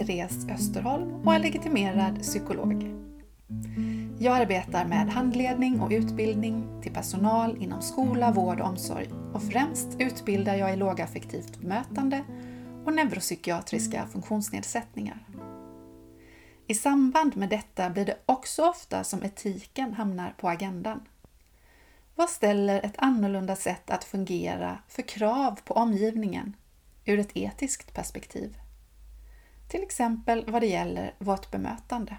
Therese Österholm och är legitimerad psykolog. Jag arbetar med handledning och utbildning till personal inom skola, vård och omsorg och främst utbildar jag i lågaffektivt bemötande och neuropsykiatriska funktionsnedsättningar. I samband med detta blir det också ofta som etiken hamnar på agendan. Vad ställer ett annorlunda sätt att fungera för krav på omgivningen ur ett etiskt perspektiv? Till exempel vad det gäller vårt bemötande.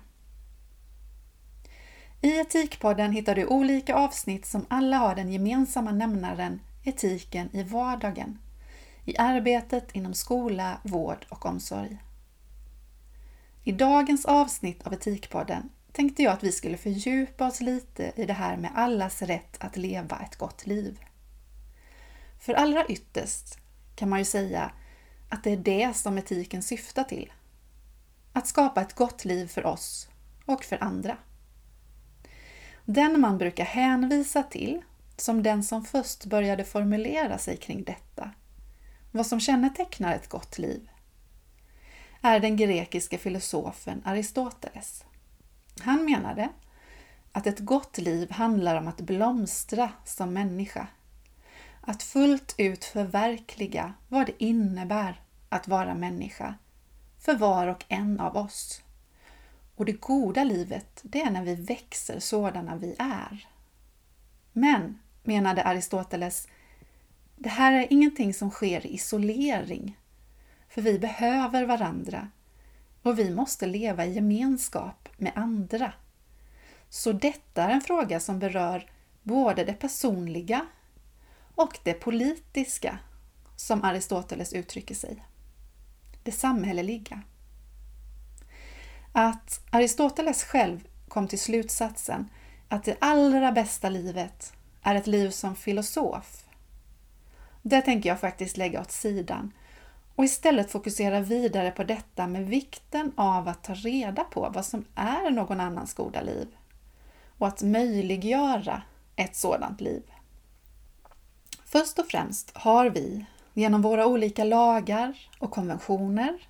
I Etikpodden hittar du olika avsnitt som alla har den gemensamma nämnaren etiken i vardagen, i arbetet inom skola, vård och omsorg. I dagens avsnitt av Etikpodden tänkte jag att vi skulle fördjupa oss lite i det här med allas rätt att leva ett gott liv. För allra ytterst kan man ju säga att det är det som etiken syftar till. Att skapa ett gott liv för oss och för andra. Den man brukar hänvisa till som den som först började formulera sig kring detta, vad som kännetecknar ett gott liv, är den grekiske filosofen Aristoteles. Han menade att ett gott liv handlar om att blomstra som människa. Att fullt ut förverkliga vad det innebär att vara människa för var och en av oss. Och det goda livet, det är när vi växer sådana vi är. Men, menade Aristoteles, det här är ingenting som sker i isolering. För vi behöver varandra och vi måste leva i gemenskap med andra. Så detta är en fråga som berör både det personliga och det politiska, som Aristoteles uttrycker sig. Det samhälleliga. Att Aristoteles själv kom till slutsatsen att det allra bästa livet är ett liv som filosof. Det tänker jag faktiskt lägga åt sidan och istället fokusera vidare på detta med vikten av att ta reda på vad som är någon annans goda liv och att möjliggöra ett sådant liv. Först och främst har vi genom våra olika lagar och konventioner,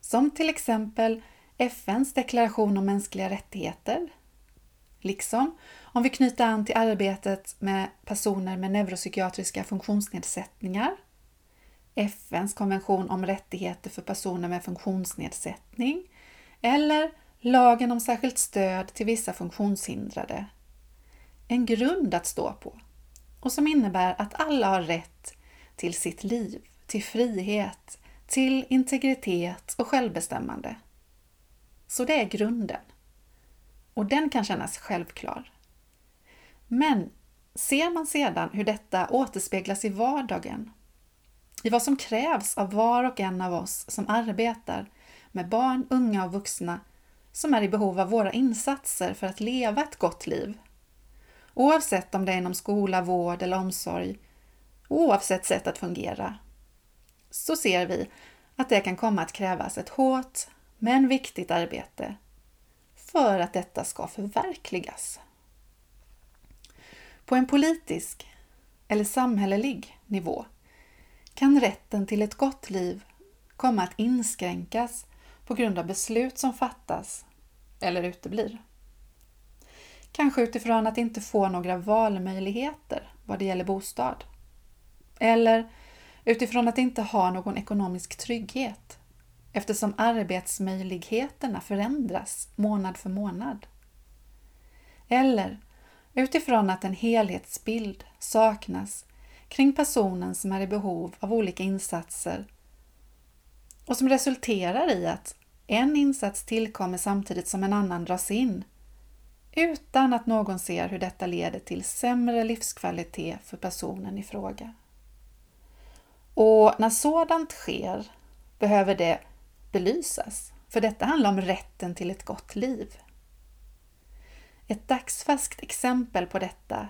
som till exempel FNs deklaration om mänskliga rättigheter, liksom om vi knyter an till arbetet med personer med neuropsykiatriska funktionsnedsättningar, FNs konvention om rättigheter för personer med funktionsnedsättning eller lagen om särskilt stöd till vissa funktionshindrade. En grund att stå på och som innebär att alla har rätt till sitt liv, till frihet, till integritet och självbestämmande. Så det är grunden. Och den kan kännas självklar. Men ser man sedan hur detta återspeglas i vardagen, i vad som krävs av var och en av oss som arbetar med barn, unga och vuxna som är i behov av våra insatser för att leva ett gott liv. Oavsett om det är inom skola, vård eller omsorg, oavsett sätt att fungera, så ser vi att det kan komma att krävas ett hårt men viktigt arbete för att detta ska förverkligas. På en politisk eller samhällelig nivå kan rätten till ett gott liv komma att inskränkas på grund av beslut som fattas eller uteblir. Kanske utifrån att inte få några valmöjligheter vad det gäller bostad. Eller utifrån att inte ha någon ekonomisk trygghet eftersom arbetsmöjligheterna förändras månad för månad. Eller utifrån att en helhetsbild saknas kring personen som är i behov av olika insatser och som resulterar i att en insats tillkommer samtidigt som en annan dras in utan att någon ser hur detta leder till sämre livskvalitet för personen i fråga. Och när sådant sker behöver det belysas, för detta handlar om rätten till ett gott liv. Ett dagsfärskt exempel på detta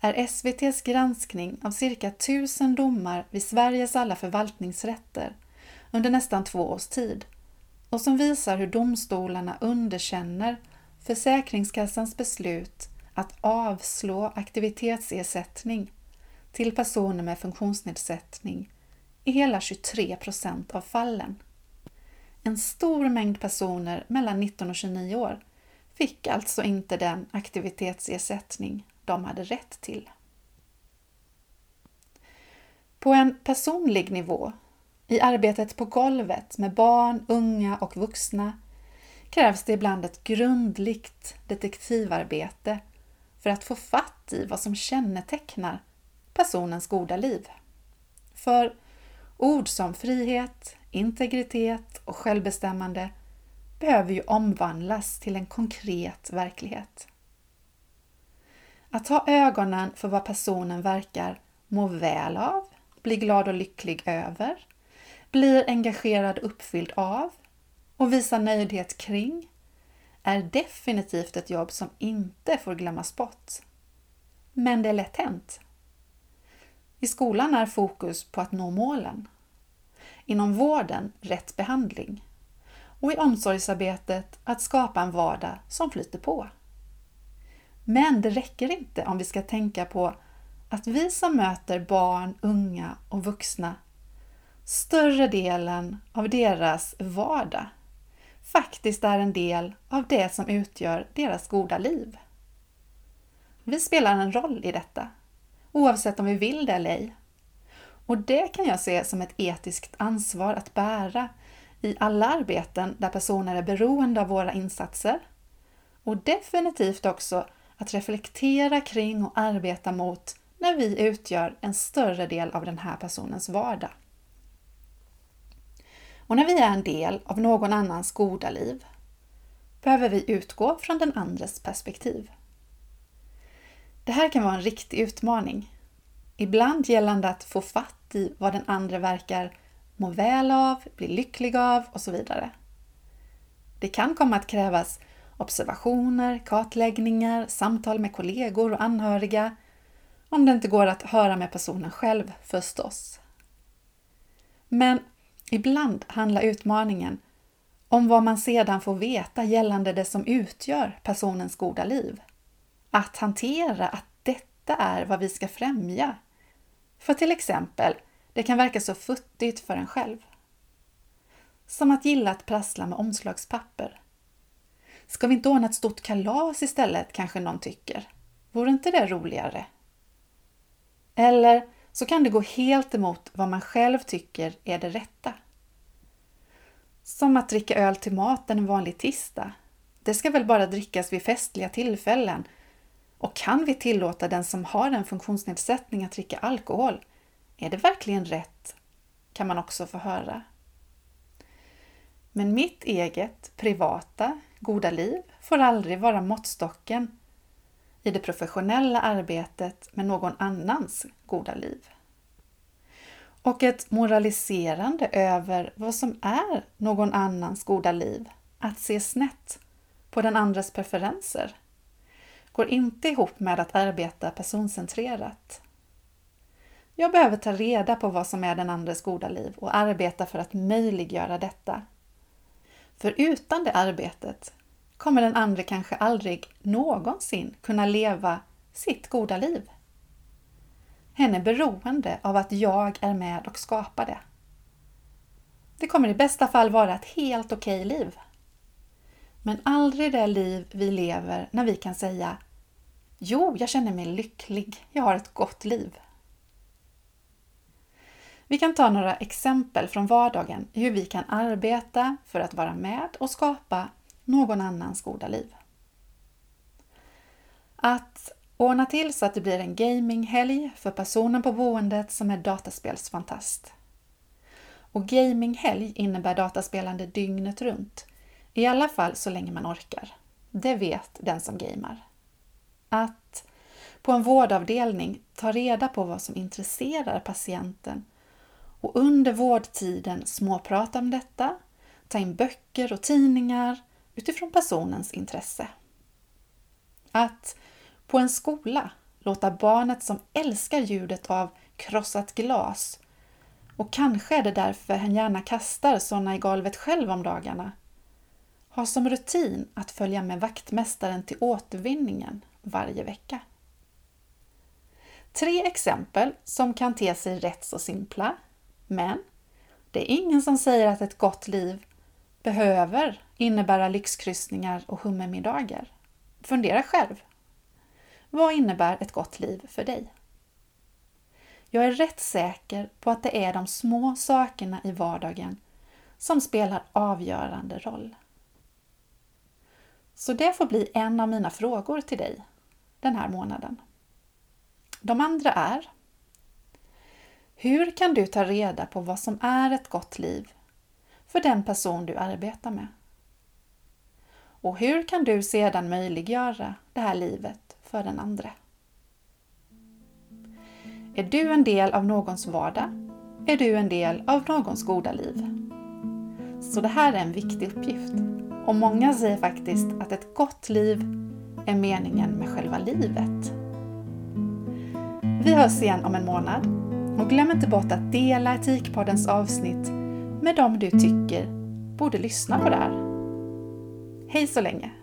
är SVTs granskning av cirka tusen domar vid Sveriges alla förvaltningsrätter under nästan två års tid och som visar hur domstolarna underkänner Försäkringskassans beslut att avslå aktivitetsersättning till personer med funktionsnedsättning i hela 23 procent av fallen. En stor mängd personer mellan 19 och 29 år fick alltså inte den aktivitetsersättning de hade rätt till. På en personlig nivå, i arbetet på golvet med barn, unga och vuxna, krävs det ibland ett grundligt detektivarbete för att få fatt i vad som kännetecknar personens goda liv. För ord som frihet, integritet och självbestämmande behöver ju omvandlas till en konkret verklighet. Att ha ögonen för vad personen verkar må väl av, bli glad och lycklig över, blir engagerad och uppfylld av och visa nöjdhet kring är definitivt ett jobb som inte får glömmas bort. Men det är lätt hänt. I skolan är fokus på att nå målen. Inom vården rätt behandling. Och i omsorgsarbetet att skapa en vardag som flyter på. Men det räcker inte om vi ska tänka på att vi som möter barn, unga och vuxna större delen av deras vardag faktiskt är en del av det som utgör deras goda liv. Vi spelar en roll i detta, oavsett om vi vill det eller ej. Och det kan jag se som ett etiskt ansvar att bära i alla arbeten där personer är beroende av våra insatser och definitivt också att reflektera kring och arbeta mot när vi utgör en större del av den här personens vardag. Och när vi är en del av någon annans goda liv behöver vi utgå från den andres perspektiv. Det här kan vara en riktig utmaning. Ibland gällande att få fatt i vad den andra verkar må väl av, bli lycklig av och så vidare. Det kan komma att krävas observationer, kartläggningar, samtal med kollegor och anhöriga, om det inte går att höra med personen själv förstås. Men ibland handlar utmaningen om vad man sedan får veta gällande det som utgör personens goda liv. Att hantera att detta är vad vi ska främja. För till exempel, det kan verka så futtigt för en själv. Som att gilla att prassla med omslagspapper. Ska vi inte ordna ett stort kalas istället, kanske någon tycker? Vore inte det roligare? Eller så kan det gå helt emot vad man själv tycker är det rätta. Som att dricka öl till maten en vanlig tisdag. Det ska väl bara drickas vid festliga tillfällen. Och kan vi tillåta den som har en funktionsnedsättning att dricka alkohol? Är det verkligen rätt? Kan man också få höra. Men mitt eget, privata, goda liv får aldrig vara måttstocken i det professionella arbetet med någon annans goda liv. Och ett moraliserande över vad som är någon annans goda liv, att se snett på den andres preferenser, går inte ihop med att arbeta personcentrerat. Jag behöver ta reda på vad som är den andres goda liv och arbeta för att möjliggöra detta. För utan det arbetet kommer den andre kanske aldrig någonsin kunna leva sitt goda liv. Hen är beroende av att jag är med och skapar det. Det kommer i bästa fall vara ett helt okej liv. Men aldrig det liv vi lever när vi kan säga Jo, jag känner mig lycklig, jag har ett gott liv. Vi kan ta några exempel från vardagen hur vi kan arbeta för att vara med och skapa någon annans goda liv. Att ordna till så att det blir en gaminghelg för personen på boendet som är dataspelsfantast. Och gaminghelg innebär dataspelande dygnet runt, i alla fall så länge man orkar. Det vet den som gamer. Att på en vårdavdelning ta reda på vad som intresserar patienten och under vårdtiden småprata om detta, ta in böcker och tidningar utifrån personens intresse. Att på en skola låta barnet som älskar ljudet av krossat glas och kanske är det därför hen gärna kastar sådana i golvet själv om dagarna. Ha som rutin att följa med vaktmästaren till återvinningen varje vecka. Tre exempel som kan te sig rätt så simpla, men det är ingen som säger att ett gott liv behöver innebära lyxkryssningar och hummermiddagar. Fundera själv. Vad innebär ett gott liv för dig? Jag är rätt säker på att det är de små sakerna i vardagen som spelar avgörande roll. Så det får bli en av mina frågor till dig den här månaden. De andra är Hur kan du ta reda på vad som är ett gott liv för den person du arbetar med? Och hur kan du sedan möjliggöra det här livet för den andra? Är du en del av någons vardag? Är du en del av någons goda liv? Så det här är en viktig uppgift. Och många säger faktiskt att ett gott liv är meningen med själva livet. Vi hörs igen om en månad och glöm inte bort att dela Etikpoddens avsnitt med dem du tycker borde lyssna på det här. Hej så länge!